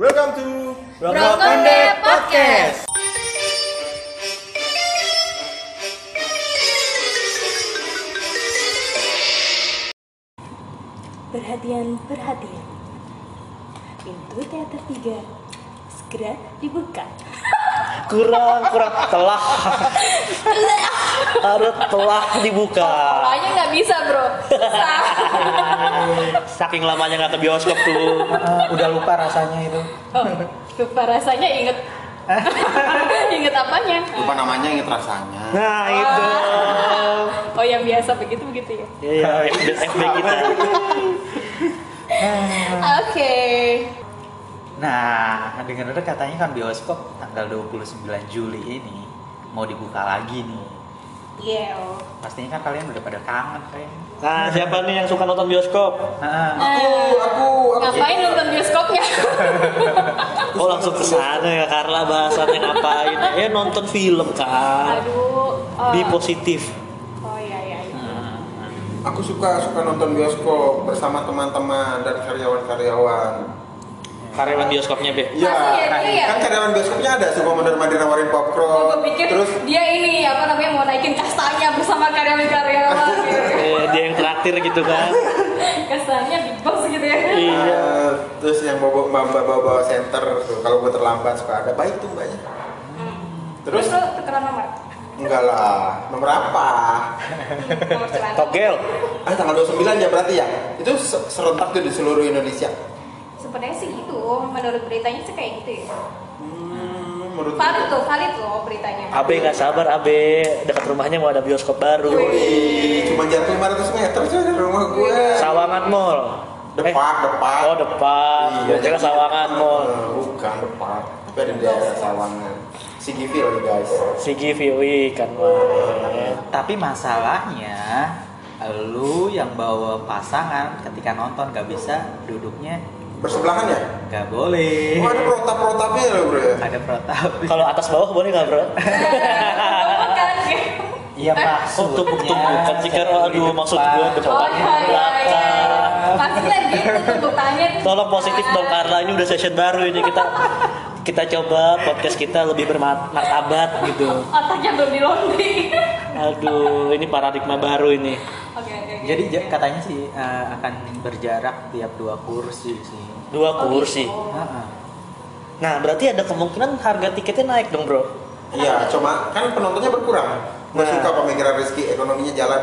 Welcome to Brokonde Podcast. Perhatian, perhatian. Pintu teater 3 segera dibuka. kurang kurang telah harus telah dibuka Soalnya nggak bisa bro. Saking lamanya nggak ke bioskop tuh Eh, udah lupa rasanya itu. Oh, lupa rasanya inget. inget apanya? Lupa namanya inget rasanya. nah itu Oh yang biasa begitu begitu ya. ya ya FB, FB kita Oke. Nah, dengar-dengar katanya kan bioskop tanggal 29 Juli ini mau dibuka lagi nih. Yeah. Pastinya kan kalian udah pada kangen kayaknya. nah siapa nih yang suka nonton bioskop Nah, Aku, aku, aku. Ngapain nonton bioskopnya? oh langsung ke sana ya Carla bahasannya ngapain eh nonton film kan Aduh. Oh. be positif Oh iya iya. iya. Aku suka suka nonton bioskop bersama teman-teman dan karyawan-karyawan. karyawan bioskopnya be Iya, ya, dia ya? kan karyawan bioskopnya ada suka mondar-mandir nawarin Oh, popcorn. pikir Terus dia ini apa namanya mau naikin kastanya bersama karyawan-karyawan gitu. eh, dia yang traktir gitu kan Kesannya big boss gitu ya. iya eh, terus yang bawa bawa bawa, bawa center tuh kalau gue terlambat suka ada baik tuh mbaknya. Terus Terus lo tukeran nomor? enggak lah, nomor apa? Nomor togel Ah tanggal 29 ya berarti ya? Itu se- serentak tuh di seluruh Indonesia. Sebenarnya sih gitu, menurut beritanya sih kayak gitu ya. Menurut Valid tuh, valid loh beritanya. Abe nggak sabar Abe dekat rumahnya mau ada bioskop baru Yoi, cuma jarak 500 meter coy dari rumah gue. Sawangan Mall Depak, depak. Oh depan, Iya, jadi- Sawangan Mall. Eh, Bukan depak, tapi ada di daerah Sawangan. Sigifil nih guys. Sigi Viwi kan wae. tapi masalahnya lu yang bawa pasangan ketika nonton gak bisa duduknya Bersebelahan ya? gak boleh. Oh ada protap-protapnya loh bro ya? Ada protap. Kalau atas bawah boleh nggak bro? Ya. Iya maksudnya. Oh tumpuk-tumpukan sih kan aduh maksud gua Oh depan iya iya iya. belakang. Pasti lagi tumpuk. Tolong positif dong Carla ini udah session baru ini kita kita coba podcast kita lebih bermartabat gitu. Otaknya belum di laundry. Aduh ini paradigma baru ini. Jadi ja- katanya sih eh, akan berjarak tiap dua kursi sih. Dua Oh, kursi. gitu. Heeh. Nah berarti ada kemungkinan harga tiketnya naik dong bro. Iya, cuma kan penontonnya berkurang. Gue Nah. suka pemikiran Rizky, ekonominya jalan.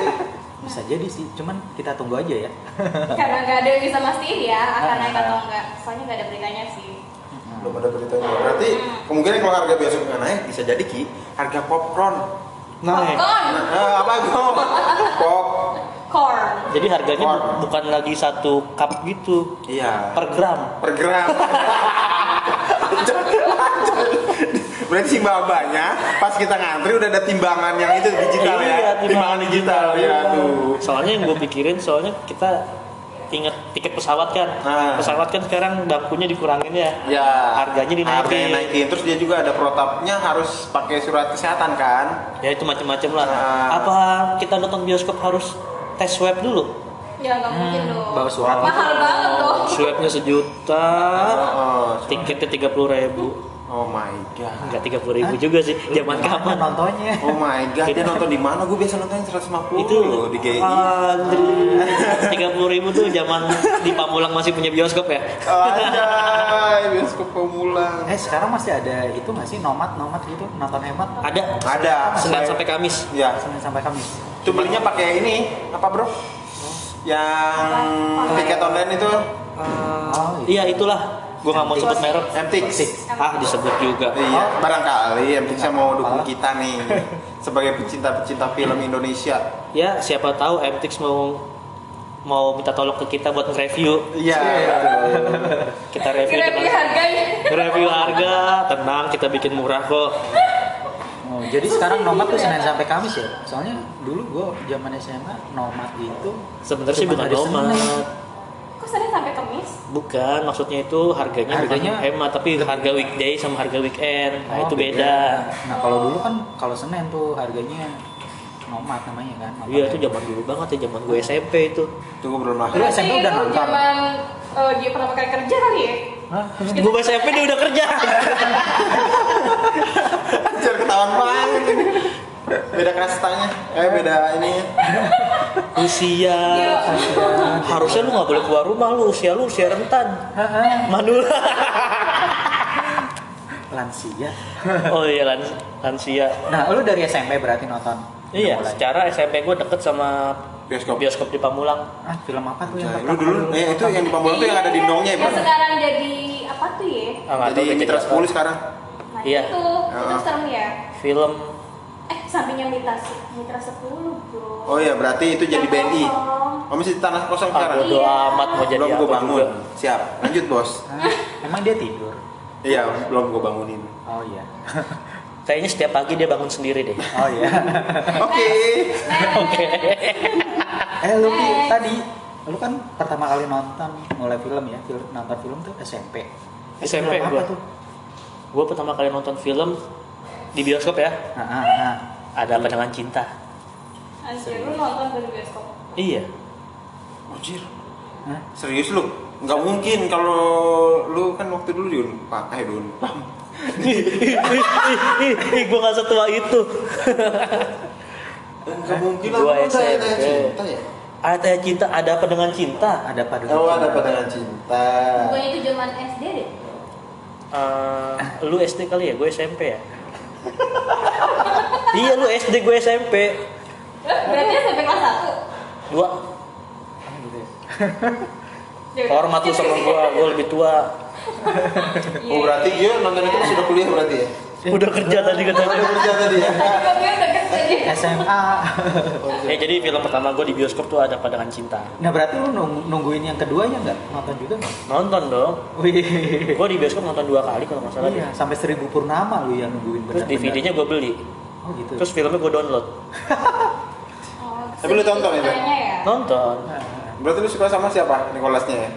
Bisa jadi sih, cuman kita tunggu aja ya. Karena nggak ada yang bisa mastiin ya akan naik atau enggak. Soalnya nggak ada beritanya sih. Belum ada beritanya. Berarti kemungkinan kalau harga biasa nggak naik bisa jadi ki harga popcorn. Naik. Popcorn, Nah, eh, apa gue? Pop. corn. Jadi harganya bu- Corn. bukan lagi satu cup gitu Iya. per gram. per gram. Berarti si babanya pas kita ngantri udah ada timbangan yang itu digital Iya, ya. timbangan Timbangan digital ya tuh. Soalnya yang gue pikirin soalnya kita inget tiket pesawat kan. Nah. Pesawat kan sekarang bangkunya dikurangin ya. Ya, Harganya dinaikin. Harganya naikin. Terus dia juga ada protapnya harus pakai surat kesehatan kan? Ya itu macam-macam lah. Nah. Apa kita nonton bioskop harus tes swab dulu? Ya nggak mungkin dong. bawa surat. Mahal banget tuh. Swabnya sejuta, Oh, tiketnya tiga puluh ribu. Oh my god. Enggak tiga puluh ribu juga sih. Zaman kapan? nontonnya? Oh my god, dia nonton di mana? Gue biasa nonton 150 itu di GI. tiga puluh ribu tuh zaman di Pamulang masih punya bioskop ya. Anjay, bioskop pemulang. Eh sekarang masih ada itu nggak sih nomad nomad gitu nonton hemat? Ada Ada. Senin Saya- sampai Kamis. Ya, Senin sampai Kamis. itu belinya pakai ini apa bro? Yang tiket online itu Oh, Iya itulah. Gue nggak mau sebut merek. MTX. Ah disebut juga. Iya, barangkali MTX yang mau dukung kita nih sebagai pecinta-pecinta film Indonesia. Ya siapa tahu MTX mau mau minta tolong ke kita buat nge-review. Iya. Kita review Kira-kira kita harganya. review harga, tenang kita bikin murah kok. Oh, jadi sekarang nomad tuh Senin sampai Kamis ya? Soalnya dulu gua zaman SMA nomad itu Sebenarnya sih bukan nomad. Senin. Kok Senin sampai Kamis? Bukan, maksudnya itu harganya, Harganya- bukan hemat tapi harga weekday sama harga weekend. Nah, Oh, itu beda. Nah kalau dulu kan kalau Senin tuh harganya nomad namanya kan. nomad Iya, itu ya. zaman dulu banget ya, zaman gue SMP itu. Itu gue belum lahir. Lu SMP udah itu nonton? zaman eh, dia pertama kali kerja kali ya? Gue SMP dia udah kerja. Anjir ketahuan banget. Beda kastanya, eh beda ini. Usia. Harusnya lu nggak boleh keluar rumah lu. Usia lu usia rentan. Manula. Lansia. Oh iya lans lansia. Nah, lu dari SMP berarti nonton? Iya, mulai. secara SMP gue deket sama Bioskop. bioskop di Pamulang. Ah, film apa tuh yang pertama lu dulu, kali eh itu yang di Pamulang tuh yang ada dindongnya ya, Yang Bang? sekarang jadi apa tuh ya? Ah, Jadi Mitra jadi 10 apa. sekarang. Nah Iya. itu, itu serem ya. Film sampingnya Mitra Mitra 10 bro. Oh iya, berarti itu jadi BNI. kosong. Oh masih di tanah kosong ah, sekarang. bodo Iya. amat mau jadi belum gue bangun. juga. Siap, lanjut bos. Hah? Emang dia tidur? Iya, belum gue bangunin. Oh iya. Kayaknya setiap pagi dia bangun sendiri deh. Oh iya. Oke. Oke. eh lu tadi lu kan pertama kali nonton mulai film ya, film nonton film tuh SMP. SMP Film apa gua. tuh? Gue pertama kali nonton film di bioskop ya. Ah. Ada apa dengan cinta? Anjir lu nonton dari bioskop. Iya. Anjir, Hah? serius lu? Nggak mungkin kalau lu kan waktu dulu di Unpad, eh di Unpad. gue gak setua itu. Nggak mungkin lah, lu udah ada SMP. cinta ya? Ada cinta, ada apa dengan cinta? Ada pada Oh, ada apa dengan cinta? Bukannya itu zaman SD deh. Eh, lu SD kali ya, gue SMP ya. iya lu SD, gue SMP. Berarti SMP kelas 1. Dua. Hormat lu sama gue, gue lebih tua. Iya. Oh berarti dia nonton itu sudah kuliah berarti ya? Udah kerja tadi Udah katanya. kerja tadi ya? Udah. SMA. Eh jadi film pertama gue di bioskop tuh ada apa dengan cinta. Nah berarti lu nung- nungguin yang keduanya nggak? Nonton juga nggak? Nonton dong. Wih. Gue di bioskop nonton dua kali kalau nggak salah. Iya, deh. sampai seribu purnama lu yang nungguin Terus bener-bener. DVD-nya gue beli. Oh gitu. Terus filmnya gue download. Oh, Tapi lu tonton itu? ya? Nonton. Berarti lu suka sama siapa? Nicholasnya ya?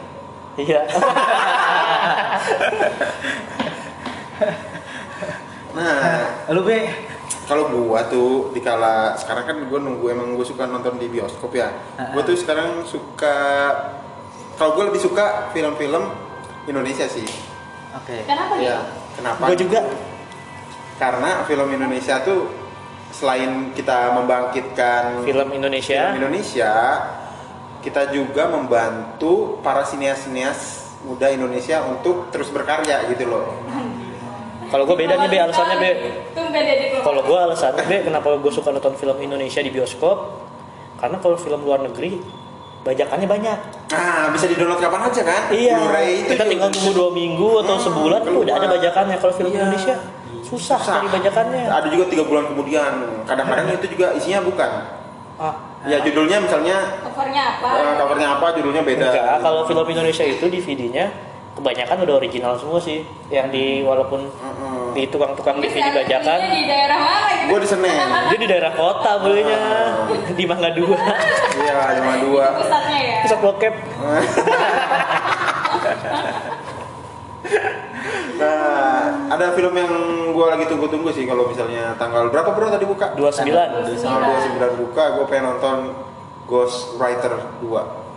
Iya. Nah, lu be kalau gua tuh dikala sekarang kan gua nunggu emang gua suka nonton di bioskop ya. Gua tuh sekarang suka kalau gua lebih suka film-film Indonesia sih. Oke. Kenapa Ya, kenapa? gue juga. Karena film Indonesia tuh selain kita membangkitkan Film Indonesia. film Indonesia, kita juga membantu para sinias-sinias muda Indonesia untuk terus berkarya gitu loh. Kalau gue beda nih be alasannya be. Kalau gue alasannya be kenapa gue suka nonton film Indonesia di bioskop? Karena kalau film luar negeri bajakannya banyak. Nah, bisa di-download kapan aja kan? Iya. Blu-ray itu Kita juga tinggal tunggu dua minggu atau Hmm, sebulan tuh udah ada keluar. bajakannya. Kalau film Iya. Indonesia susah, cari bajakannya. Ada juga tiga bulan kemudian. Kadang-kadang itu juga isinya bukan. Ah, Ya judulnya misalnya Covernya apa? eh, covernya apa, judulnya beda. enggak. Kalau film Indonesia itu DVD-nya kebanyakan udah original semua sih. Yang di walaupun Mm-mm. di tukang-tukang DVD bajakan di daerah mana gitu? Gua di Senen. dia di daerah kota belinya di Mangga Dua Iya, cuma dua. Pusatnya ya? pusat bokep Nah, ada film yang gua lagi tunggu-tunggu sih kalau misalnya tanggal berapa bro tadi buka? 29 Tanggal 29 buka, gue pengen nonton Ghost Writer 2.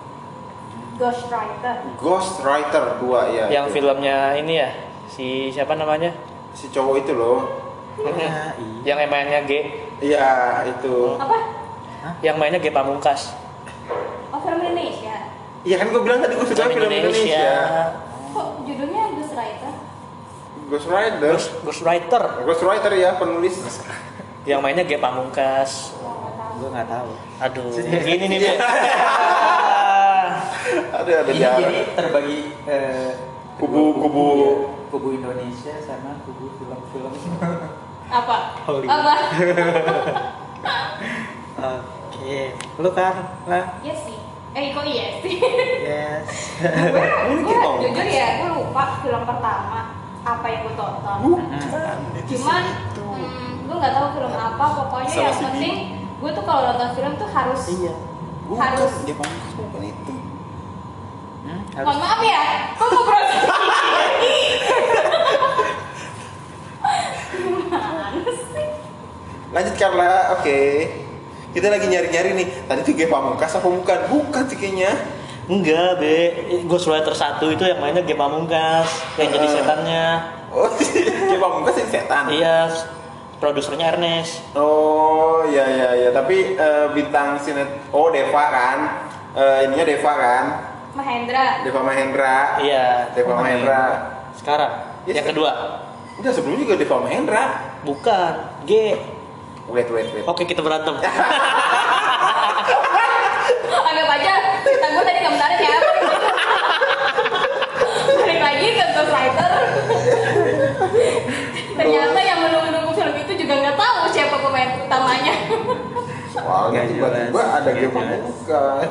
Ghostwriter. Ghost Writer 2 ya. yang itu. filmnya ini ya si siapa namanya si cowok itu loh. Ya, iya. yang mainnya G Iya, itu. Apa? yang mainnya G Pamungkas Oh film Indonesia. Iya kan gue bilang tadi gue suka film Indonesia. Ghostwriter? Ghost Rider. Ghost, Ghost Writer Ghost Writer ya penulis. yang mainnya G Pamungkas Oh, nggak tahu. Gua nggak tahu. aduh gini nih ada ada Ini jadi terbagi eh, Kubu- kubu- ya. kubu Indonesia sama kubu film-film. Apa? Hollywood. Apa? Oke, lu kan lah. Iya sih. Eh kok iya sih? Yes. gue gue jujur ya gue lupa film pertama apa yang gue tonton. Cuman hmm, gue nggak tahu film apa. Pokoknya Sama yang si penting gue tuh kalau nonton film tuh harus Iya. Harus. Dia pangkas bukan itu. Hmm, Mohon maaf ya, kok gue proses Gimana sih? Lanjut Carla, oke. Kita lagi nyari-nyari nih. Tadi tuh Ge Pamungkas apa bukan? Bukan sih kayaknya. Enggak, Be. Ghost Rider 1 itu yang mainnya game Pamungkas, yang jadi Ah. setannya. Oh, dia pamungkas ini setan. Iya, produsernya Ernest. Oh, iya iya iya, tapi eh, bintang sinet Oh, Deva kan. Eh, ininya Deva kan. Mahendra. Deva Mahendra. Iya, Deva Mahendra. sekarang. Yes, yang kedua. Enggak, sebelumnya juga Deva Mahendra. Bukan, G. Wait, wait, wait. Oke, kita berantem. Anggap aja cerita gue tadi nggak menarik ya. Balik lagi ke Ghost Rider. Ternyata yang menunggu-nunggu film itu juga nggak tahu siapa pemain utamanya. Soalnya Nggak tiba-tiba ada game pamungkas.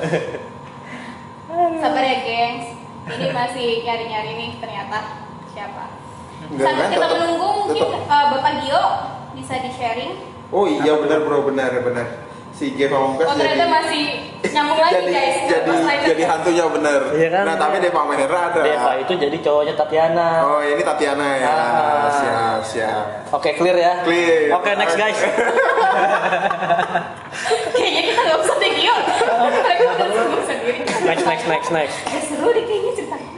Sabar ya, gengs. Ini masih nyari-nyari nih ternyata siapa. Sambil kita menunggu mungkin uh, Bapak Gio bisa di-sharing. Oh iya benar bro, benar benar. Si G Pamungkas Oh ternyata masih nyambung lagi jadi, guys. jadi jadi hantunya bener. Iya kan? Nah tapi Deva Mahendra ada. Deva itu jadi cowoknya Tatiana. Oh ini Tatiana ya. Ah. Siap siap. Oke, clear ya? Clear. Oke, next guys. Kayaknya kita nggak usah deh Gio. Mereka udah sibuk sendiri. Next, next, next, next. Ya, seru deh kayaknya ceritanya.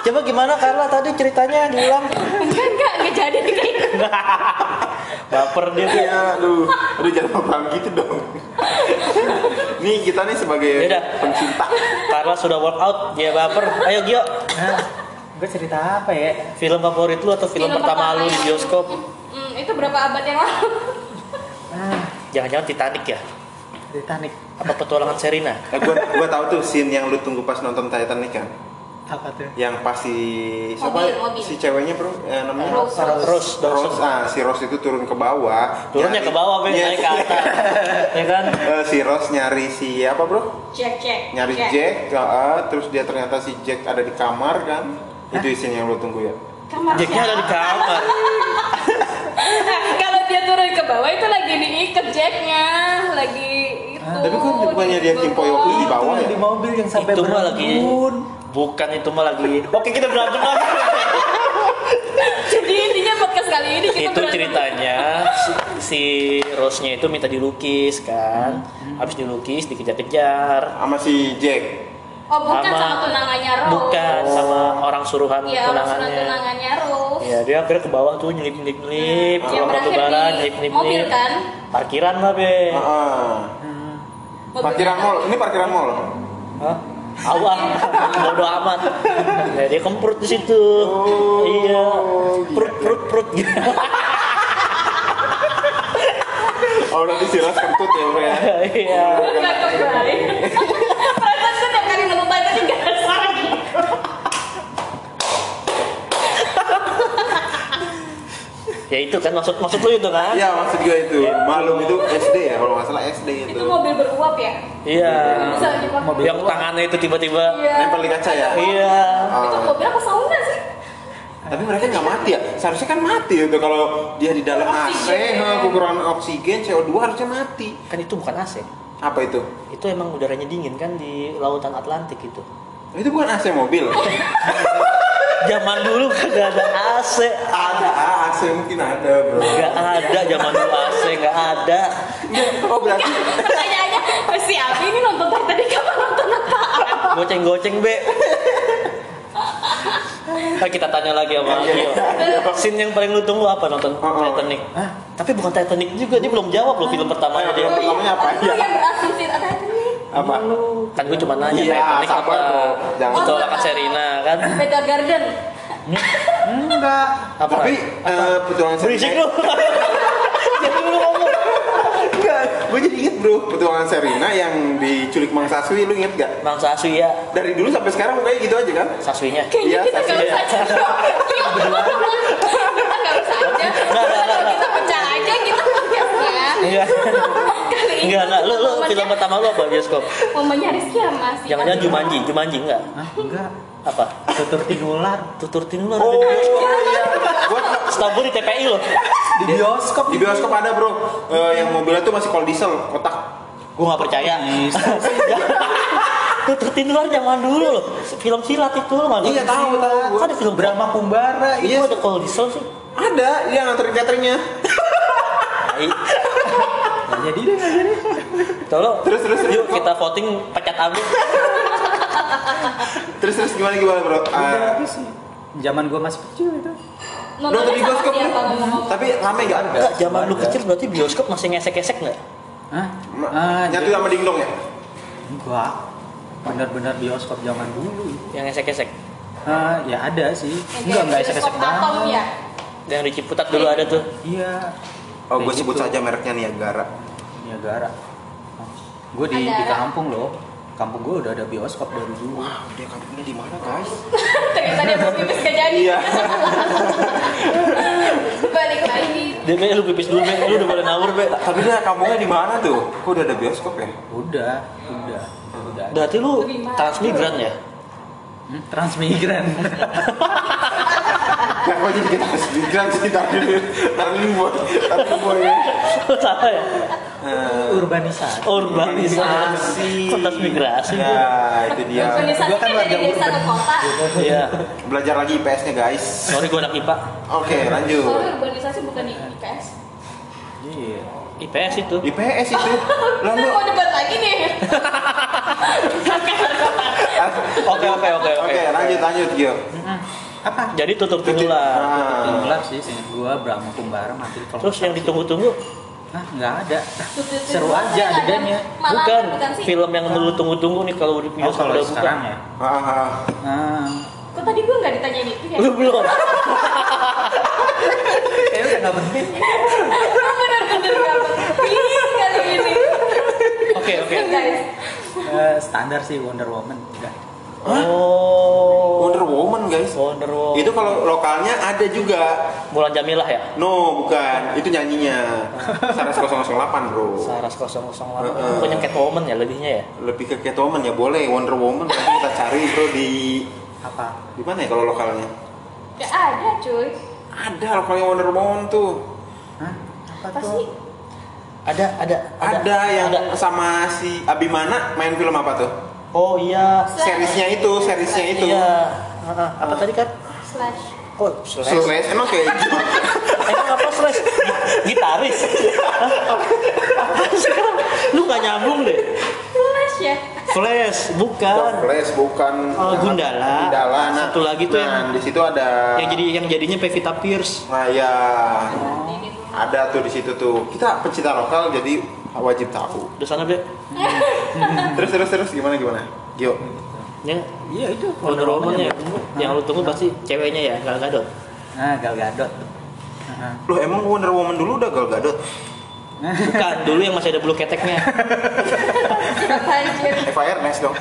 Coba gimana Carla tadi ceritanya diulang? Jadi nih kayaknya. Baper dia tuh. Ya, aduh, aduh jangan baperan gitu dong. nih kita nih sebagai Yaudah. pencinta. Carla sudah workout, dia baper. Ayo Gio, Nah, gue cerita apa ya? film favorit lu atau film, pertama lu di bioskop? Hmm, itu berapa abad yang lalu? Ah, Jangan-jangan Titanic ya? Titanic. Apa petualangan Serina? Eh, gua gua tahu tuh scene yang lu tunggu pas nonton Titanic kan. Apa tuh? Yang pas si siapa? Mobil, mobil. Si ceweknya bro, eh, namanya Rose. Rose, Dawson. Rose, ah, si Rose itu turun ke bawah. Turunnya ke bawah, Ben, Iya, naik ke atas. ya kan? Eh, si Rose nyari si apa bro? Cek, cek. Nyari cek. Jack, ah, terus dia ternyata si Jack ada di kamar kan? Itu isinya yang lu tunggu ya. Kamar Jacknya ada di kamar. Kalau dia turun ke bawah itu lagi diikat Jacknya, lagi itu. Tapi kok bukannya dia. Kimpoyoki di bawah ya? Di mobil yang sampai itu lagi. Bukan itu mah lagi oke kita berantem lagi Jadi intinya podcast kali ini kita itu berantem. ceritanya si, Rose-nya itu minta dilukis kan habis dilukis dikejar-kejar Sama si Jack. Oh bukan sama, Sama- tunangannya Rose. bukan sama orang suruhan Iya, orang sunat tunangannya tunangannya Rose. ya dia akhirnya ke bawah tuh nyelip nyelip nyelip Yang pulang batu berakhir bara di nyelip nyelip mobil, kan? parkiran lah be Ah, Mobilnya Parkiran kan? mall, ini parkiran mall. Hah? Awal bodo amat. Ya, dia kemprut di situ. Oh, iya. gitu. perut perut perut. Gitu Oh nanti si Rose kentut ya bro ya. iya Enggak kebaik. Perasaan gue tiap kali nonton Titanic gak ada suara gitu. Ya itu kan maksud maksud lu itu kan Iya maksud gue itu. Malum itu SD ya kalau nggak salah SD itu. Itu mobil beruap ya? iya dipakai. yang tangannya itu tiba-tiba Iya. Nempel di kaca ya. iya Itu Ah. mobil apa sauna sih? Tapi mereka nggak mati ya. Seharusnya kan mati itu kalau dia di dalam AC, kekurangan oksigen, CO2 harusnya mati. kan itu bukan AC Apa itu? itu emang udaranya dingin kan di lautan Atlantik itu Itu bukan AC mobil. zaman dulu kagak ada AC ada AC mungkin ada bro. nggak ada zaman dulu AC nggak ada Oh berarti Pertanyaannya, si Abi ini nonton Titanic apa nonton apaan? goceng-goceng be Nah, kita tanya lagi sama Gio. Scene yang paling lu tunggu apa nonton Oh, oh. Titanic? Tapi bukan Titanic juga, dia belum jawab loh film pertamanya dia. Film pertamanya apa? Yang berasumsi Titanic. Apa? Kan gue cuma nanya Iya, Titanic apa? sabar, bro. Jangan. Petualangan Serina kan? Better Garden. Enggak. Apa? Tapi eh, petualangan berisik Serina. lu. Jadi lu ngomong. Enggak, gue jadi inget bro. Petualangan Serina yang diculik Mang Saswi, lu inget gak? Bang Saswi ya, Dari dulu sampai sekarang mukanya gitu aja kan? Saswinya. Kayaknya Iya, kita saksinya. usah Kita nggak usah aja. Nggak, nggak, nggak, nggak. Kita pecah aja kita podcastnya. Enggak. Kali ini Enggak, enggak. Lu lu momennya- film pertama lu apa bioskop? Momennya Rizky ya mas. Jangan-jangan Jumanji, Jumanji enggak? Hah? Enggak. Apa? Tutur tinular Tutur tinular Oh iya. Gua Setahu gue di TPI loh. di bioskop. di bioskop ada bro. Eh, yang mobilnya tuh masih kol diesel, kotak. Gue nggak percaya. Bisa Tutur tinular zaman dulu loh. Film silat itu loh mana? Iya, tahu, tahu. Kok ada film Brahma Kumbara Itu Iya. ada call diesel sih. Ada, dia nganterin cateringnya. Nggak jadi deh nggak jadi. Tolong. Terus, terus, terus. Yuk kita voting pecat Abi. terus terus gimana gimana bro? Ah, sih. Zaman gua masih kecil itu. nonton di bioskop ya. Tapi rame gak? Enggak, zaman lu kecil berarti bioskop masih ngesek-ngesek nggak? Hah? Ah, Nyatu jadi- sama dingdong ya? Enggak. Benar-benar bioskop zaman dulu. Yang ngesek-ngesek. Ah, ya ada sih. Yang Enggak, enggak atom banget. ya. Yang di Ciputat dulu ada tuh. Iya. Oh, gue sebut gitu. saja mereknya Niagara. Niagara. Gue di, Ada, di kampung loh. Kampung gue udah ada bioskop dari dulu. Wah, dia kampungnya di mana, guys? Ternyata dia mau pipis gak jadi. Iya. Balik lagi. Dia kayak lu pipis dulu, Be. lu udah boleh nawur, Be. Tapi dia kampungnya di mana tuh? Kok udah ada bioskop ya? Udah, udah, udah. Berarti lu transmigran ya? Hmm, transmigran. Kok jadi kita migran sih tadi tadi buat tadi buat ya. Salah ya? Urbanisasi. Urbanisasi. Kok transmigrasi? Bu? Ya, itu dia. Organisasi Gua kan kan warga ke kota. Iya. Belajar lagi IPS-nya, guys. Sorry gue anak IPA. Oke, lanjut. Soalnya urbanisasi bukan di IPS. Iya. IPS itu. IPS itu. Lalu Kita mau debat lagi nih. Oke oke oke Oke, lanjut lanjut, Gio. Apa? Jadi tutup dulu lah. Ah. Tinggal sih, seingat gue Brahma Kumbara mati. Terus yang ditunggu-tunggu Hah, nggak ada. Seru aja adegannya. Bukan sih. film yang dulu tunggu-tunggu nih kalau di Oh, kalau udah buka. sekarang ya. Ah, ah. Nah, Kok tadi gue nggak ditanyain itu ya? Lu belum. kayaknya udah nggak penting. Bener-bener gak penting kali ini. Oke oke. Guys, Eh, standar sih Wonder Woman. Udah. Oh. Guys. Wonder Woman. Itu kalau lokalnya ada juga. Mulan Jamilah ya? No, bukan. Itu nyanyinya. Saras 008, Bro. Saras 008. Heeh. Punya Catwoman ya lebihnya ya? Lebih ke Catwoman ya boleh Wonder Woman nanti kita cari bro di Apa? di mana ya kalau lokalnya? gak ada cuy. Ada lokalnya Wonder Woman tuh. Hah? Apa Apa tuh? sih? Ada ada Ada, yang ada. sama si Abimana main film apa tuh? Oh iya. Seriesnya itu, seriesnya itu. Iya. Heeh. Apa tadi kan? Slash. Oh, slash. Slash emang kayak gitu. Emang apa slash? Gitaris. Kan? Lu gak nyambung deh. Slash ya. Flash, bukan. Flash bukan Oh, Gundala. Gundala. Nah, Satu lagi tuh nah, yang- di situ ada Yang jadi yang jadinya Pevita Pierce. Nah, ya tuh. ada tuh di situ tuh. Kita pencinta lokal jadi wajib tahu. Udah sana, Be. Terus terus terus gimana gimana? Gio. Ya, Iya itu. Wonder Woman ya. Yang lu tunggu pasti ceweknya ya, Gal Gadot. Nah, Gal Gadot. Loh emang Wonder Woman dulu udah Gal Gadot? Bukan, dulu yang masih ada bulu keteknya. Eva Ernest dong.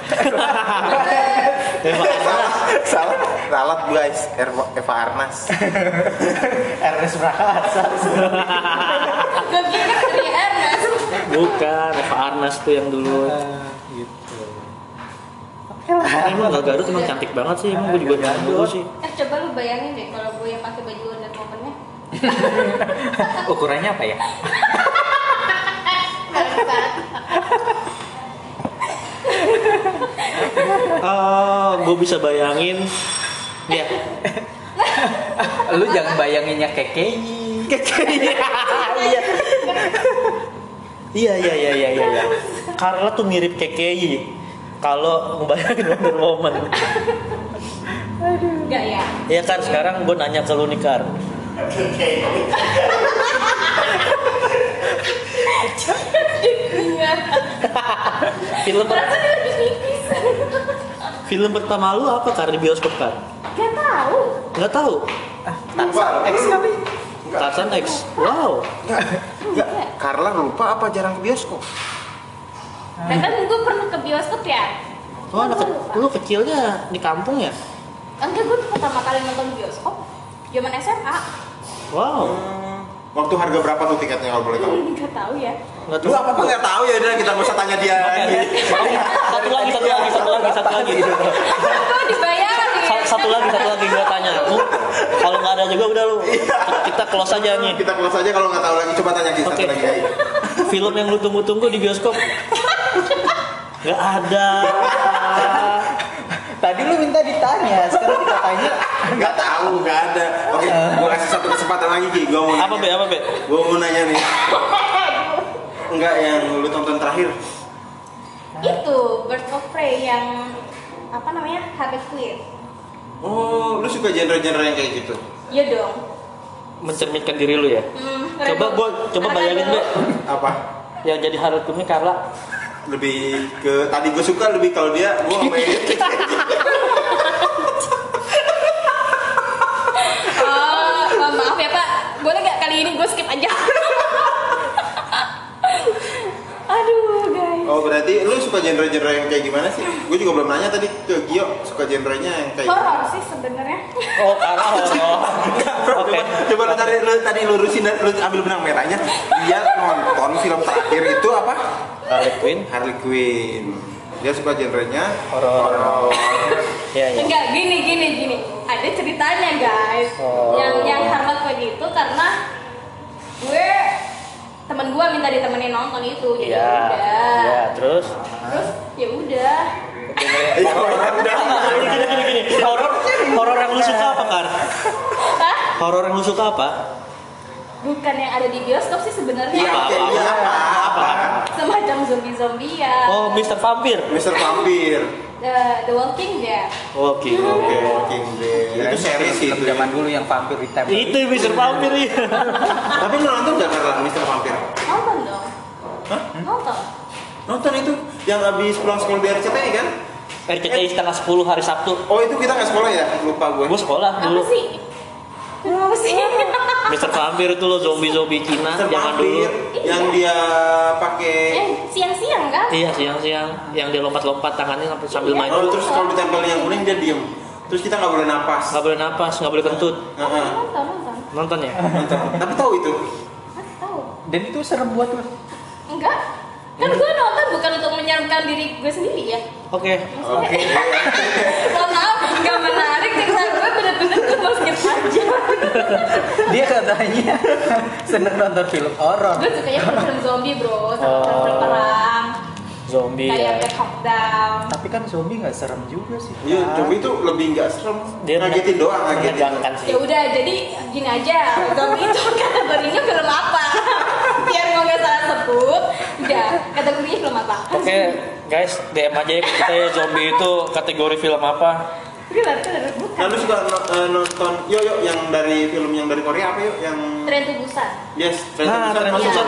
Eva Arnas. salah salah guys Eva, Arnas Ernest Prakasa. Gue kira dari Ernest. Bukan, Eva Arnas tuh yang dulu. gitu. Emang Gal Gadot emang cantik banget sih, emang gue juga dulu Gadot. sih. Eh coba lu bayangin deh kalau gue yang pakai baju Wonder Woman-nya. Ukurannya apa ya? Bangsat. Oh, gue bisa bayangin. Ya, Lu jangan bayanginnya KKI. iya. Iya, iya, iya, iya, iya, iya. Carla tuh mirip KKI. Kalau ngebayangin Wonder Woman. Enggak ya? Ya kan sekarang gue nanya ke lu nih Kar. Iya. Film per- Perasaan dia lagi pipis. film pertama lu apa Kar di bioskop kan? Gak tahu. Nggak tahu. lupa X kali. Tarzan X. Wow. enggak enggak Carla lupa apa jarang ke bioskop Nah kan gue pernah ke bioskop ya. Oh, anak ke- lu kecilnya di kampung ya? Enggak, gue pertama kali nonton bioskop zaman SMA. Wow. Hmm, waktu harga berapa tuh tiketnya kalau boleh tahu Enggak tahu ya. Nggak lu apa tuh nggak tahu ya udah kita nggak usah tanya dia. Satu lagi, satu lagi, satu lagi, satu lagi. Gue dibayarin. Sa- Satu lagi, satu lagi gue tanya. Lu, kalau nggak ada juga udah lu. Kita close aja nih. kita close aja kalau nggak tahu lagi coba tanya kita satu lagi ayo. Film yang lu tunggu-tunggu di bioskop? Nggak ada. Tadi lu minta ditanya, sekarang kita tanya. nggak tahu nggak ada oke gua kasih satu kesempatan lagi Ki gua mau Apa be? Apa be? gua mau nanya nih enggak yang lu tonton terakhir Itu Birds of Prey yang apa namanya Harley Quinn Oh, lu suka genre-genre yang kayak gitu? Iya dong Mencerminkan diri lu ya. Hmm, Coba gua coba bayangin. Be, Apa? yang jadi Harley Quinn Carla. Lebih ke tadi gue suka lebih kalau dia gue main Oh, ma- maaf ya Pak, boleh nggak kali ini gue skip aja? Aduh guys. Oh berarti lu suka genre-genre yang kayak gimana sih? Gue juga belum nanya tadi ke Gio suka genrenya yang kayak Horor sih sebenarnya. Oh, Carla horor. Oke. Coba, coba lu tadi lu tadi lurusin dan lu ambil benang merahnya. Dia nonton film terakhir itu apa? Harley Quinn. Harley Quinn. Dia suka genrenya Horor. horor. Ya, ya. Enggak, gini gini gini. Ada ceritanya guys. Oh. Yang yang Harley Quinn itu karena gue temen gue minta ditemenin nonton itu jadi Iya. udah. Iya, terus Terus ya udah. Iya, horor udah. gini gini gini gini. Horor horor yang lu suka apa, Kar? Hah? Horor yang lu suka apa? Bukan yang ada di bioskop sih sebenarnya. Iya, Apa, oke, apa, iya, apa, apa? Semacam zombie-zombian. Oh, Mr. Vampir. Mr. Vampir. The, The Walking Dead. Oke. Oke, Walking Dead. Itu series sih itu. zaman dulu yang vampir ditempel. Itu Mr. Vampir ya. Tapi nonton gak karena Mr. Vampir? Nonton dong. Hah? Nonton. Nonton itu yang habis pulang sekolah dari RCTI kan? RCTI setengah 10 hari Sabtu. Oh itu kita nggak sekolah ya? Lupa gue. Gue sekolah Apa dulu. sih? Kenapa sih? Mr. Vampir itu loh zombie-zombie Cina zaman dulu. Yang dia pakai eh, siang-siang kan? Iya siang-siang yang dia lompat-lompat tangannya sambil sambil Iya. main. Oh, terus kalau ditempel yang kuning dia diem. Terus kita nggak boleh napas. Nggak boleh napas, nggak boleh kentut. Heeh. Nonton, nonton. Nonton ya? Nonton. Tapi tahu itu. Tahu? Dan itu serem buat lu. Enggak. Kan gue nonton bukan untuk menyeramkan diri gue sendiri ya. Oke. Oke. Mohon maaf, nggak menarik cerita gue bener-bener gue mau skip aja. Dia katanya seneng nonton film horor. gue sukanya film zombie bro, sama Oh. film perang. Zombie Kayak ya. Black Hawk Down. Tapi kan zombie nggak serem juga sih. Iya, zombie itu lebih nggak serem. Dia ngagetin doang, ngagetin. Ya udah, jadi gini aja. Zombie itu kategorinya film apa? Biar gue nggak salah sebut. Udah, kategorinya film apa? Oke, guys, DM aja ya kita ya zombie itu kategori film apa? Thriller, thriller, bukan. Nah, lu suka no- eh, nonton, yuk yuk yang dari film yang dari Korea apa yuk? Yang Tren to Busan. yes, Train to Nah, Busan masuk.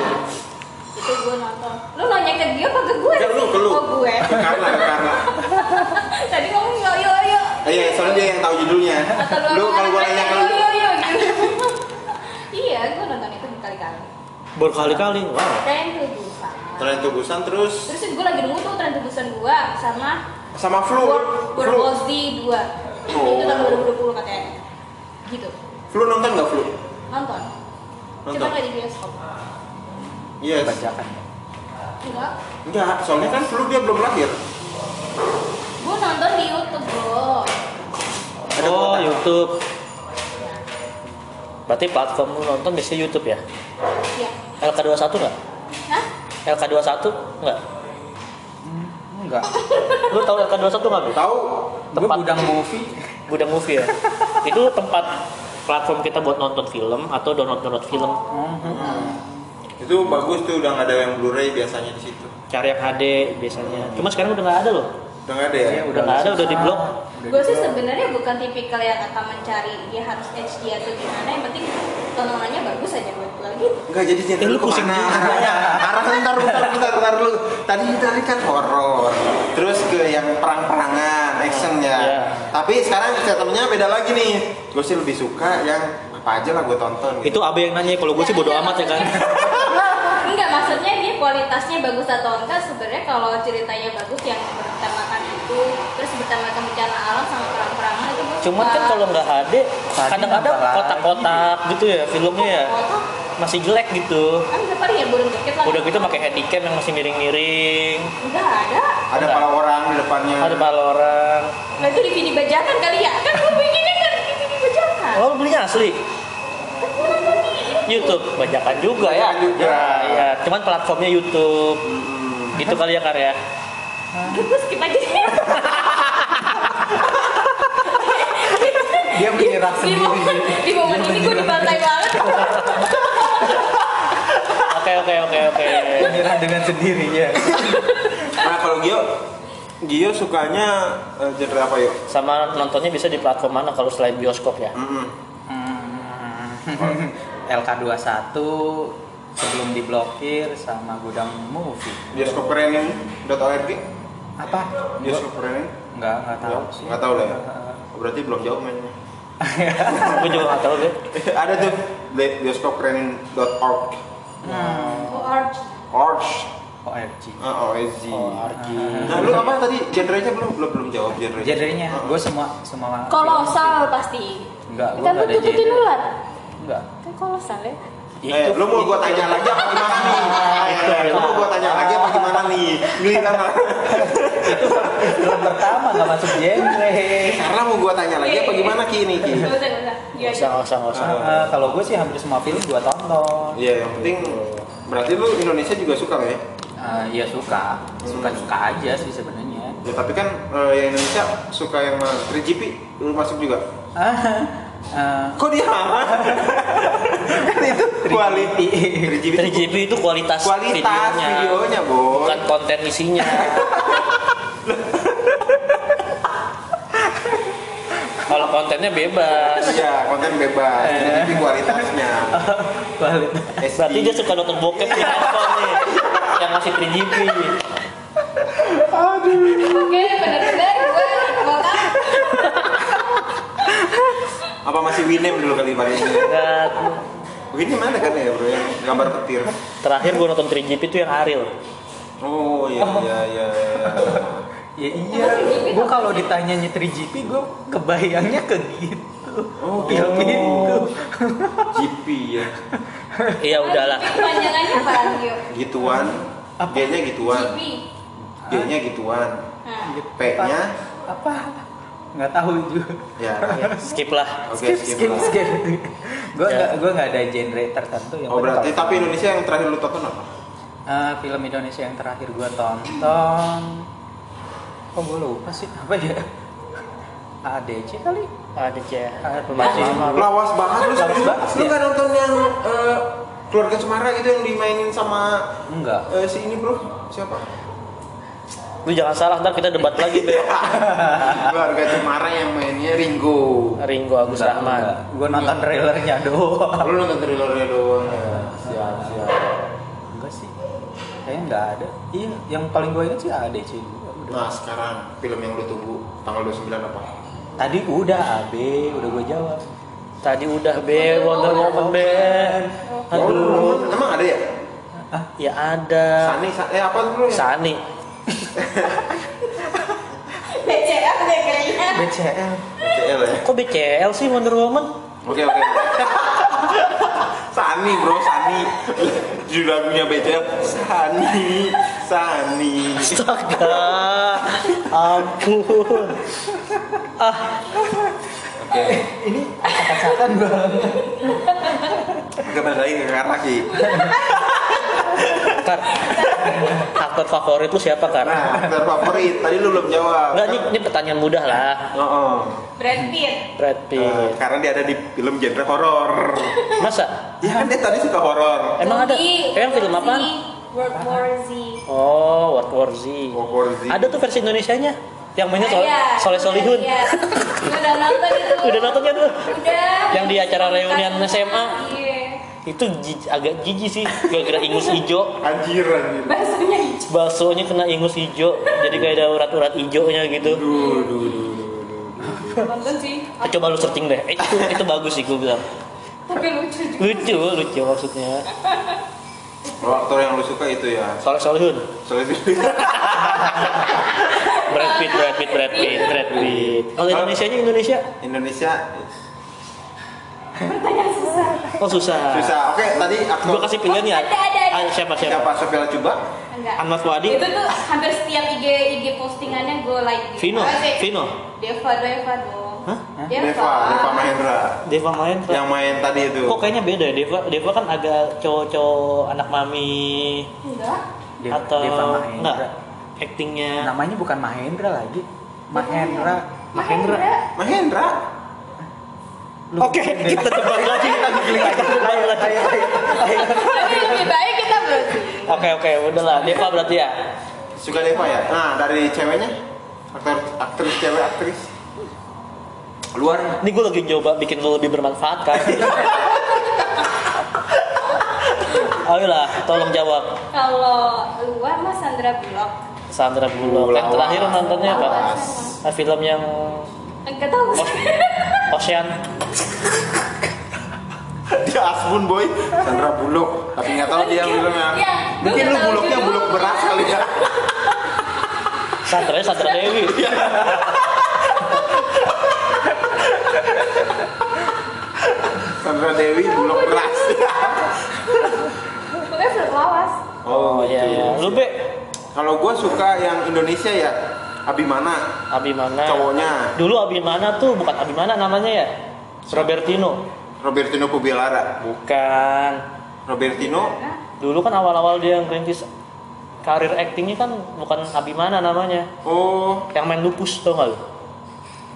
Itu gue nonton. Lu nanya ke dia apa ke gue? Enggak, lu, ke lu. Oh gue. Ke Carla. Tadi ngomong yo yo yo. Eh, Iya, soalnya dia yang tahu judulnya. Atau lu kalau gua nanya ke lu, yo yo yo. Iya, gue nonton itu berkali-kali. Berkali-kali. Wow. Tren to Busan. Train to Busan terus Terus gue lagi nunggu tuh Tren to Busan 2 sama sama Flu. World Flu. World War Z 2. Oh. Itu tahun 2020 katanya. Gitu. Flu nonton nggak Flu? Nonton. Nonton. Cuma nggak di bioskop. Yes. Bajakan. Enggak. Enggak, soalnya kan Flu dia belum lahir. Gue nonton di YouTube, Bro. Ada Oh, kuota. YouTube. Berarti platform lu nonton biasanya YouTube ya? Iya. LK21 nggak? Hah? LK21 nggak? Enggak. Lu tahu LK21 nggak? Bro? Tahu? Gue Tempat- gudang movie. Gudang movie ya? itu tempat platform kita buat nonton film atau download-download film. Itu bagus tuh udah nggak ada yang Blu-ray biasanya di situ. Cari yang HD biasanya. Cuma sekarang udah nggak ada loh. Udah nggak ada ya? Iya, Udah nggak ada, udah di blok. Gue sih sebenarnya bukan tipikal yang akan mencari dia harus HD atau gimana. Yang penting tontonannya bagus aja buat Enggak jadi genre Eh, lu lu pusing juga. Arahnya, arahnya ntar, ntar, ntar, ntar lu. Tadi tadi kan horor, terus ke yang perang-perangan, action ya. Iya. Tapi sekarang ceritanya beda lagi nih. Gue sih lebih suka yang apa aja lah gue tonton. Gitu. Itu abe yang nanya, kalau gue sih bodo amat ya kan. Enggak, maksudnya dia kualitasnya bagus atau enggak sebenarnya kalau ceritanya bagus yang bertemakan itu terus bertemakan bencana alam sama perang-perangan itu suka. kan kalau nggak HD, kadang-kadang kotak-kotak gitu ya filmnya ya masih jelek gitu. kan ya burung dikit lah Udah gitu pakai handycam yang masih miring-miring. enggak ada Ada kepala orang di depannya. Ada pala orang. nah itu DVD bajakan kali ya kan gue bikinnya kan DVD bajakan Oh, lu belinya asli? kan di YouTube bajakan juga ya. Juga. Ya, ya. Cuman platformnya YouTube. Hmm. Gitu kali ya karya. Gue skip aja Dia menyerah di momen, sendiri. di momen ini gue dibantai banget Oke oke oke oke. Menyerah dengan sendirinya. Nah kalau Gio, Gio sukanya eh, genre apa yuk? Sama nontonnya bisa di platform mana kalau selain bioskop ya? Mm-mm. Hmm. LK21 sebelum diblokir sama gudang movie. Bioskopkerenin.org Apa? Bioskop? Enggak, enggak tahu Nggak, sih. nggak tahu lah ya. Berarti belum jauh mainnya. Gue juga nggak tahu deh. Ada tuh bi- bioskopkerenin.org. Oh, Arch. Org. ORG. Ah. Oh, Arki. Nah, lu apa tadi genrenya belum belum belum jawab genrenya. Genrenya, Ah, gue semua semua. Kolosal pasti. Enggak, gue Kan ada tututin genre. ular. Enggak. Kan kolosal ya. Eh, lu mau gua tanya lagi apa gimana nih? Eh, lu mau gua tanya lagi apa gimana nih? Giliran Film pertama nggak masuk genre. Karena mau gua tanya lagi apa gimana Ki ini Ki? Gak usah, gak usah. Iya, usah, usah. Eh, kalau gue sih hampir semua film gue tonton. Iya, yang penting berarti lu Indonesia juga suka ya? Eh, Iya suka, suka suka aja sih sebenarnya. Ya tapi kan eh, yang Indonesia suka yang mana? 3GP lu masuk juga? Eh, Kok dia? kan itu quality. 3GP itu 3GP itu kualitas, kualitas videonya, videonya, bukan konten isinya. Kalau kontennya bebas. Iya, konten bebas. 3GP kualitasnya. kualitas. SD. Berarti dia suka nonton bokep di handphone nih. Yang ngasih 3GP. Oke, bener-bener gue mau tahu. Apa masih Winem dulu kali paling Winem mana kan ya, Bro? Yang gambar petir. terakhir gue nonton 3GP itu yang Ariel. Oh, iya iya iya. iya. Ya iya, gue kalau ditanyanya 3GP gue kebayangnya ke gitu. Oh, Film itu. GP ya. Iya udahlah. Kepanjangannya apa? Gituan. G-nya gituan. GP. G-nya gituan. Nah, P-nya apa? Nggak tahu juga. ya. Skip lah. Oke, skip, skip, skip. Gue Ya. nggak, gue nggak ada genre tertentu yang Oh, berarti tonton. tapi Indonesia yang terakhir lu tonton apa? Eh, film Indonesia yang terakhir gue tonton, oh gue lupa sih apa ya? ADC kali? Ada cek. Ah, Masih Lawas banget lu. Lawas banget, Lu ya. nggak nonton yang eh, keluarga Cemara itu yang dimainin sama Enggak. eh, si ini, Bro? Siapa? Lu jangan salah ntar kita debat lagi be. keluarga Cemara yang mainnya Ringo. Ringo Agus Rahman. Gue nonton trailernya doang. Lu nonton trailernya doang. Siap, siap. Enggak sih. Kayaknya nggak ada. Iya, yang paling gue ingat sih juga. Udah. Nah, sekarang film yang lu tunggu tanggal 29 apa? Tadi udah AB, udah gue jawab. Tadi udah be Wonder Woman. Aduh. Oh, emang ada ya? Ya ada. Sani, Sa- eh apa dulu ya? Sani. BCF deh kayaknya. BCL. CL ya? Kok BCL sih Wonder Woman? Oke oke. Sani bro, Sani. Judul lagunya BCL Sani, Sani. Astaga. Ampun. Ah, Oke. Ini acak-acakan banget. Kembali lagi ke lagi. Kar. Aktor favorit lu siapa, Kar? Nah, aktor favorit. Tadi lu belum jawab. Enggak, ini, ini pertanyaan mudah lah. Oh, oh. Brad Pitt. Brad Eh, Pitt. karena dia ada di film genre horor. Masa? Ya kan dia tadi suka horor. Emang ada? Emang film? Z, World War Z. Oh, World War Z. World War Z. Ada tuh versi Indonesianya. Yang mainnya Ah, Soleh iya. Soleh Solihun. Iya. Udah nonton itu. Udah nontonnya tuh? Udah. Yang di acara reunian SMA. Iya. Itu jij- agak jijik sih, gara-gara ingus hijau. Anjir, anjir. Bahasanya hijau. Baksonya kena ingus hijau, jadi kayak ada urat-urat hijaunya gitu. Duh, duh, duh, duh, duh. Nonton sih. Ah, Coba lu searching deh. Eh, itu itu bagus sih gue bilang. Tapi lucu juga. Lucu, lucu maksudnya. Oh, aktor yang lu suka itu ya. Soleh Solihun. Soalnya Brad Pitt, Brad Pitt, Brad Pitt, Brad Pitt. Kalau Indonesia nya Indonesia? Indonesia Oh susah. susah. Oke, tadi aktor Gue kasih pilihan ya. Ada, ada, ada. Ah, siapa siapa? siapa Sofia Lacuba? Enggak. Ahmad Fuadi. Itu tuh hampir setiap IG IG postingannya gue like. gitu. Vino, Asik. Vino. Deva, Deva dong. Hah? Deva. Deva, Deva Mahendra. Deva Mahendra. Yang main tadi itu. Kok kayaknya beda ya Deva? Deva kan agak cowok-cowok anak mami Enggak. Atau Deva enggak? Mahendra. Actingnya Namanya bukan Mahendra lagi. Mahendra. Mahendra. Mahendra. Lu- Oke, kita coba lagi. Ayo lagi. Jadi lebih baik kita berarti. Oke oke, udahlah. Deva berarti ya. Suka Deva ya? Nah, dari ceweknya? Aktor, aktris cewek, aktris Luar Ini gue lagi coba bikin lo lebih bermanfaat kan. Ayolah, tolong jawab. Kalau luar mas Sandra Bullock. Sandra Bullock. Yang terakhir nontonnya apa? Lawas. Ah, film yang Enggak tahu. Ocean. Dia Asbun boy Sandra Bullock Tapi nggak tahu dia filmnya Iya, gua Mungkin lu juga. bulok beras kali ya Sandra Sandra Dewi. Sandra Dewi bulok beras Pokoknya film lawas. Oh iya iya. Lu be Kalau gue suka yang Indonesia ya Abimana Abimana. Cowoknya Dulu Abimana tuh bukan Abimana namanya ya. Robertino. Robertino Pubilara Bukan. Robertino Dulu kan awal-awal dia ngerintis karir aktingnya kan bukan Abimana namanya. Oh Yang main lupus tau gak lu?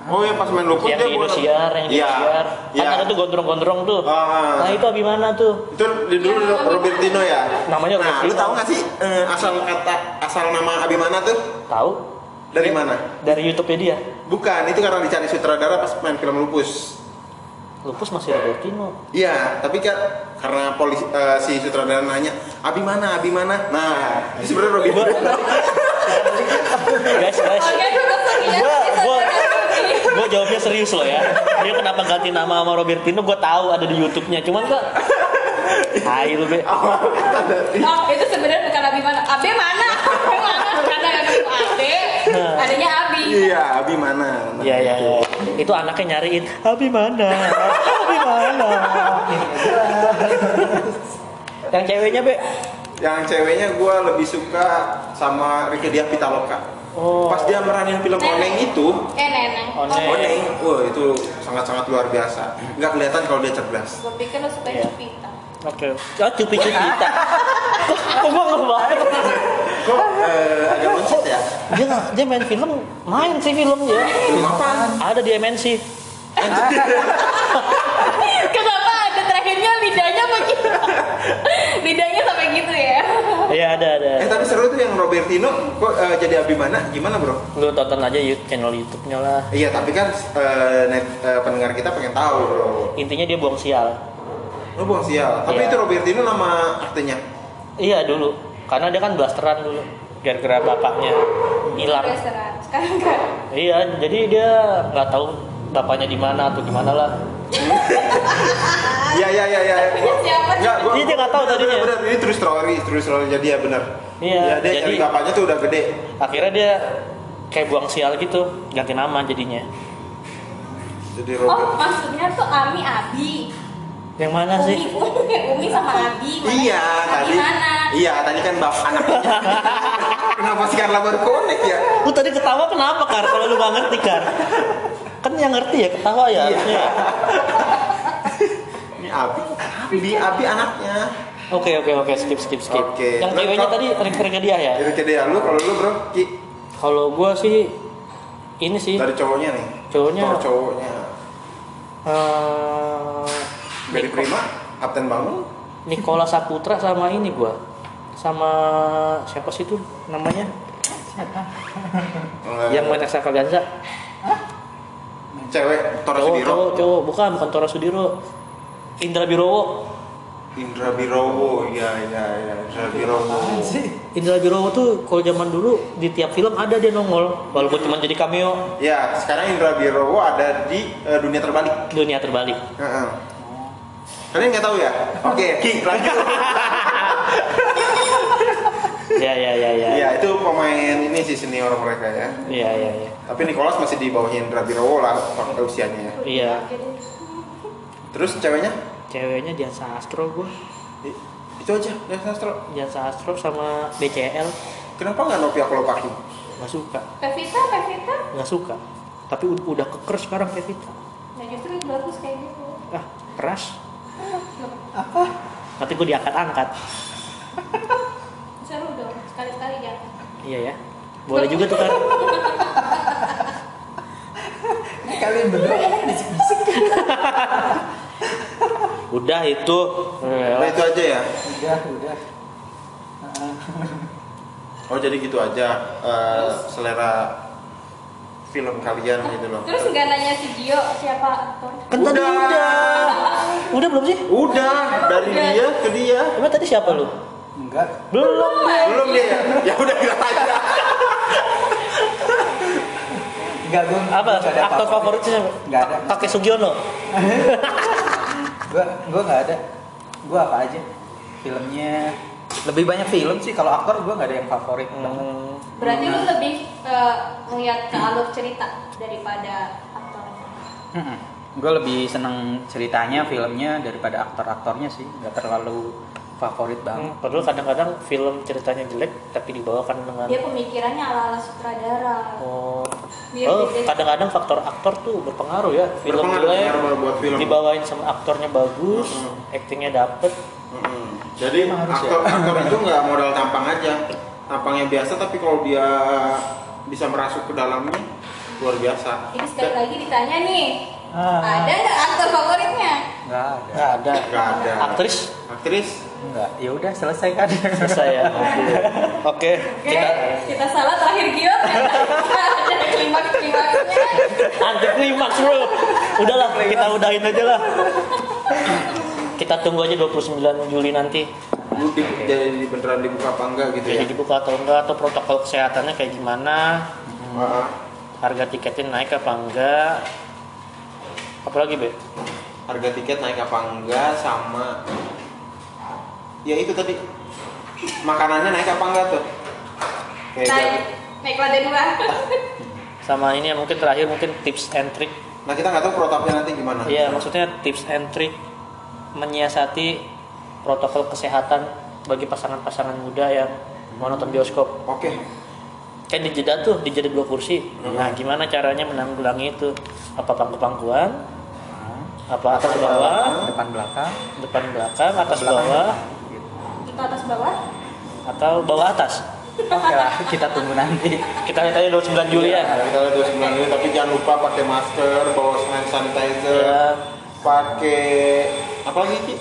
Oh ya pas main lupus yang di bukan- Indosiar, yang di Iya, Indosiar. Kan iya. ada tuh gondrong-gondrong tuh. Ah. Nah itu Abimana tuh. Itu di dulu Ya, Robertino ya. Namanya Nah, Robertino. lu tahu nggak sih eh, asal kata asal nama Abimana tuh Tahu? Dari mana? Dari YouTube-nya dia. Bukan, itu karena dicari sutradara pas main film Lupus. Lupus masih Robertino. Iya, tapi kan karena polisi eh, si sutradara nanya, "Abi mana? Abi mana?" Nah, itu sebenarnya Robertino. guys, guys. Oke, cukup sekian. Gua- gua- ini. gue jawabnya serius loh ya. Dia kenapa ganti nama sama Robertino? Gue tahu ada di YouTube-nya. Cuman kok Hai lu be. Oh, itu sebenarnya bukan Abi mana? Abi mana? Abi mana? Karena yang itu Abi, adanya Abi. iya, Abi mana? Iya iya. iya. Itu anaknya nyariin. Abi mana? Abi mana? Yang ceweknya be. Yang ceweknya gue lebih suka sama Ricky Diah Pitaloka. Oh. Pas dia meranin film Oneng itu, Eh, neneng. Oneng. Oneng, wah itu sangat-sangat luar biasa. Nggak kelihatan kalau dia cerdas. Gue pikir lo suka Iya. Cipita. Oke. Oh cupi cupi kita. Kok gue nggak banget? Kok eh, agak mencet ya? Dia nggak dia main film, main sih film dia. Film apa? Ada di MNC. Kenapa ada terakhirnya lidahnya begitu? lidahnya sampai gitu ya? Iya ada ada. Eh tapi seru tuh yang Robertino kok eh, jadi Abimana gimana bro? Lu tonton aja YouTube channel YouTube-nya lah. Iya tapi kan eh, net, eh, pendengar kita pengen tahu bro. Intinya dia buang sial. Lu buang sial. Tapi Iya. itu Robertino nama artinya. Iya dulu, karena dia kan blasteran dulu. Gara-gara bapaknya hilang. Restoran. Sekarang kan. Iya, jadi dia nggak tahu bapaknya di mana atau gimana lah. Iya iya iya iya. Siapa sih? Enggak, gua Iya, dia nggak tahu tadinya. Bener. ini true story, true story jadi ya benar. Iya, Ya, dia jadi- bapaknya tuh udah gede. Akhirnya dia kayak buang sial gitu, ganti nama jadinya. Jadi Oh, Robert. maksudnya tuh Ami Abi. Yang mana Umi, sih? Umi, Umi sama Abi. Mana? Iya tadi. mana? Iya tadi kan bapak anaknya. Kenapa sih Carla baru connect ya? Lu tadi ketawa kenapa Kar? Kalau lu nggak ngerti Kar? Kan yang ngerti ya ketawa ya Iya. harusnya. Ini Abi, Abi, Abi anaknya. Oke oke oke skip skip skip. Oke. Yang ceweknya tadi Rika dia ya. Itu dia lu kalau lu bro, Ki. Kalau gua sih ini sih Dari cowoknya nih. Cowoknya. Cowoknya. eh, Dari Prima, Kapten Bangun. Nikola Saputra sama ini gua. Sama siapa sih tuh namanya? Eh, yang main Extravaganza cewek Tora cowok Sudiro. cowok cowok. Bukan bukan Tora Sudiro. Indra Birowo. Indra Birowo, iya iya iya. Indra Birowo. Indra Birowo tuh kalau zaman dulu di tiap film ada dia nongol walaupun cuma jadi cameo. Ya, sekarang Indra Birowo ada di eh, dunia terbalik. dunia terbalik. Heeh. Kalian nggak tahu ya? Oke, Ki, lanjut. ya ya ya ya Iya, itu pemain ini sih senior mereka ya. iya iya iya Tapi Nicholas masih di bawah Indra Birowo lah fakta usianya. iya Terus ceweknya? ceweknya Dian Sastro gua Itu aja, ya sastro. Dian Sastro sama BCL Kenapa nggak Novia Kolopaki? nggak suka Pevita, Pevita. nggak suka tapi ud- udah keker sekarang Pevita Nah justru bagus kayak gitu. ah keras nanti gue diangkat-angkat Seru dong, sekali-sekali ya. iya ya boleh juga tuh kan Kalian berdua ngomong bisik-bisik. udah itu Nah, itu aja ya. Udah, udah. Oh jadi gitu aja eh, selera film kalian gitu loh. Terus nggak nanya si Gio siapa aktor? Kan tadi Udah. udah. Udah belum sih? Udah dari Udah. dia ke dia. Emang tadi siapa lu? Enggak. Belum. Belum dia. Ya udah bilang aja. Enggak gue. Apa? Aktor favoritnya siapa? Nggak ada. Kakek Sugiono. Gue gue nggak ada. Gue apa aja? Filmnya lebih banyak film sih. Kalau aktor gue nggak ada yang favorit. banget. Hmm. Berarti lu lebih ke ngeliat ke alur cerita daripada aktornya. Mm-mm. Gue lebih seneng ceritanya, filmnya daripada aktor-aktornya sih. Nggak terlalu favorit banget. Hmm, Padahal kadang-kadang film ceritanya jelek tapi dibawakan dengan Dia pemikirannya ala-ala sutradara. Oh, Biar oh kadang-kadang faktor aktor tuh berpengaruh ya. Film Berpengaruh, jelek berpengaruh buat film. dibawain sama aktornya bagus, Mm-mm. aktingnya dapet. Mm-mm. Jadi harus aktor, ya? aktor itu nggak modal tampang aja, tampangnya biasa tapi kalau dia bisa merasuk ke dalamnya luar biasa. Jadi sekali lagi ditanya nih, Ah. ada nggak aktor favoritnya? Nggak ada. Nggak ada. Nggak ada. Aktris Aktris Enggak. Ya udah selesai kan. selesai ya. Oke, Oke, kita kita, salah terakhir Gio ternyata ada klimaks klimaksnya. anti klimaks bro. Udahlah, kita udahin aja lah. Kita tunggu aja 29 Juli nanti. Di, jadi beneran dibuka apa enggak gitu ya? Jadi dibuka atau enggak atau protokol kesehatannya kayak gimana? Ah, Harga tiketnya naik apa enggak? Apalagi, Be? harga tiket naik apa enggak sama ya itu tadi makanannya naik apa enggak tuh? Kayak Naik, jadi- naik lada dua. Sama ini ya mungkin terakhir mungkin tips and trick. Nah kita nggak tahu protapnya nanti gimana. Iya, maksudnya tips and trick menyiasati protokol kesehatan bagi pasangan-pasangan muda yang mau nonton bioskop. Oke. Kan di jeda tuh, di jeda dua kursi. Nah, gimana caranya menanggulangi itu? Apa pangku-pangkuan? Apa atas bawah? Depan belakang. Depan belakang, atas bawah, Itu atas bawah. atau bawah atas? Oke lah, kita tunggu nanti. Kita lihat aja 29 Juli ya. Nah, kita lihat 29 Juli, tapi jangan lupa pakai masker, bawa hand sanitizer, Ya. pakai apa lagi Ki?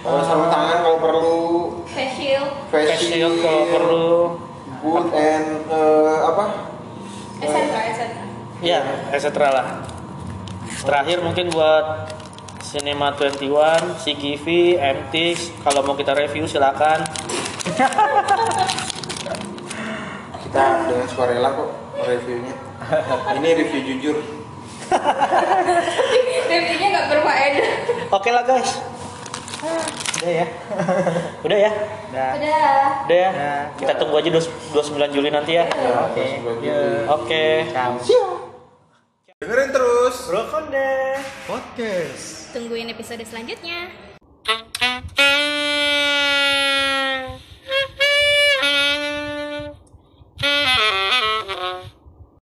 Eh, sarung tangan kalau perlu, Face shield. face Face shield kalau perlu. boot and eh, apa? Etc. etc. Ya, etc. lah. Terakhir mungkin buat Cinema 21, CGV, MTX, kalau mau kita review silakan. Kita dengan sukarela kok reviewnya. Ini review jujur. Reviewnya nggak berfaedah. Oke lah guys. Udah ya. Udah ya? Udah. Udah. Udah ya? Kita tunggu aja 29 Juli nanti ya. Ya, Oke. 29. Juli. Oke. Ciao. Dengerin terus. Brokonde. Podcast. Tungguin episode selanjutnya.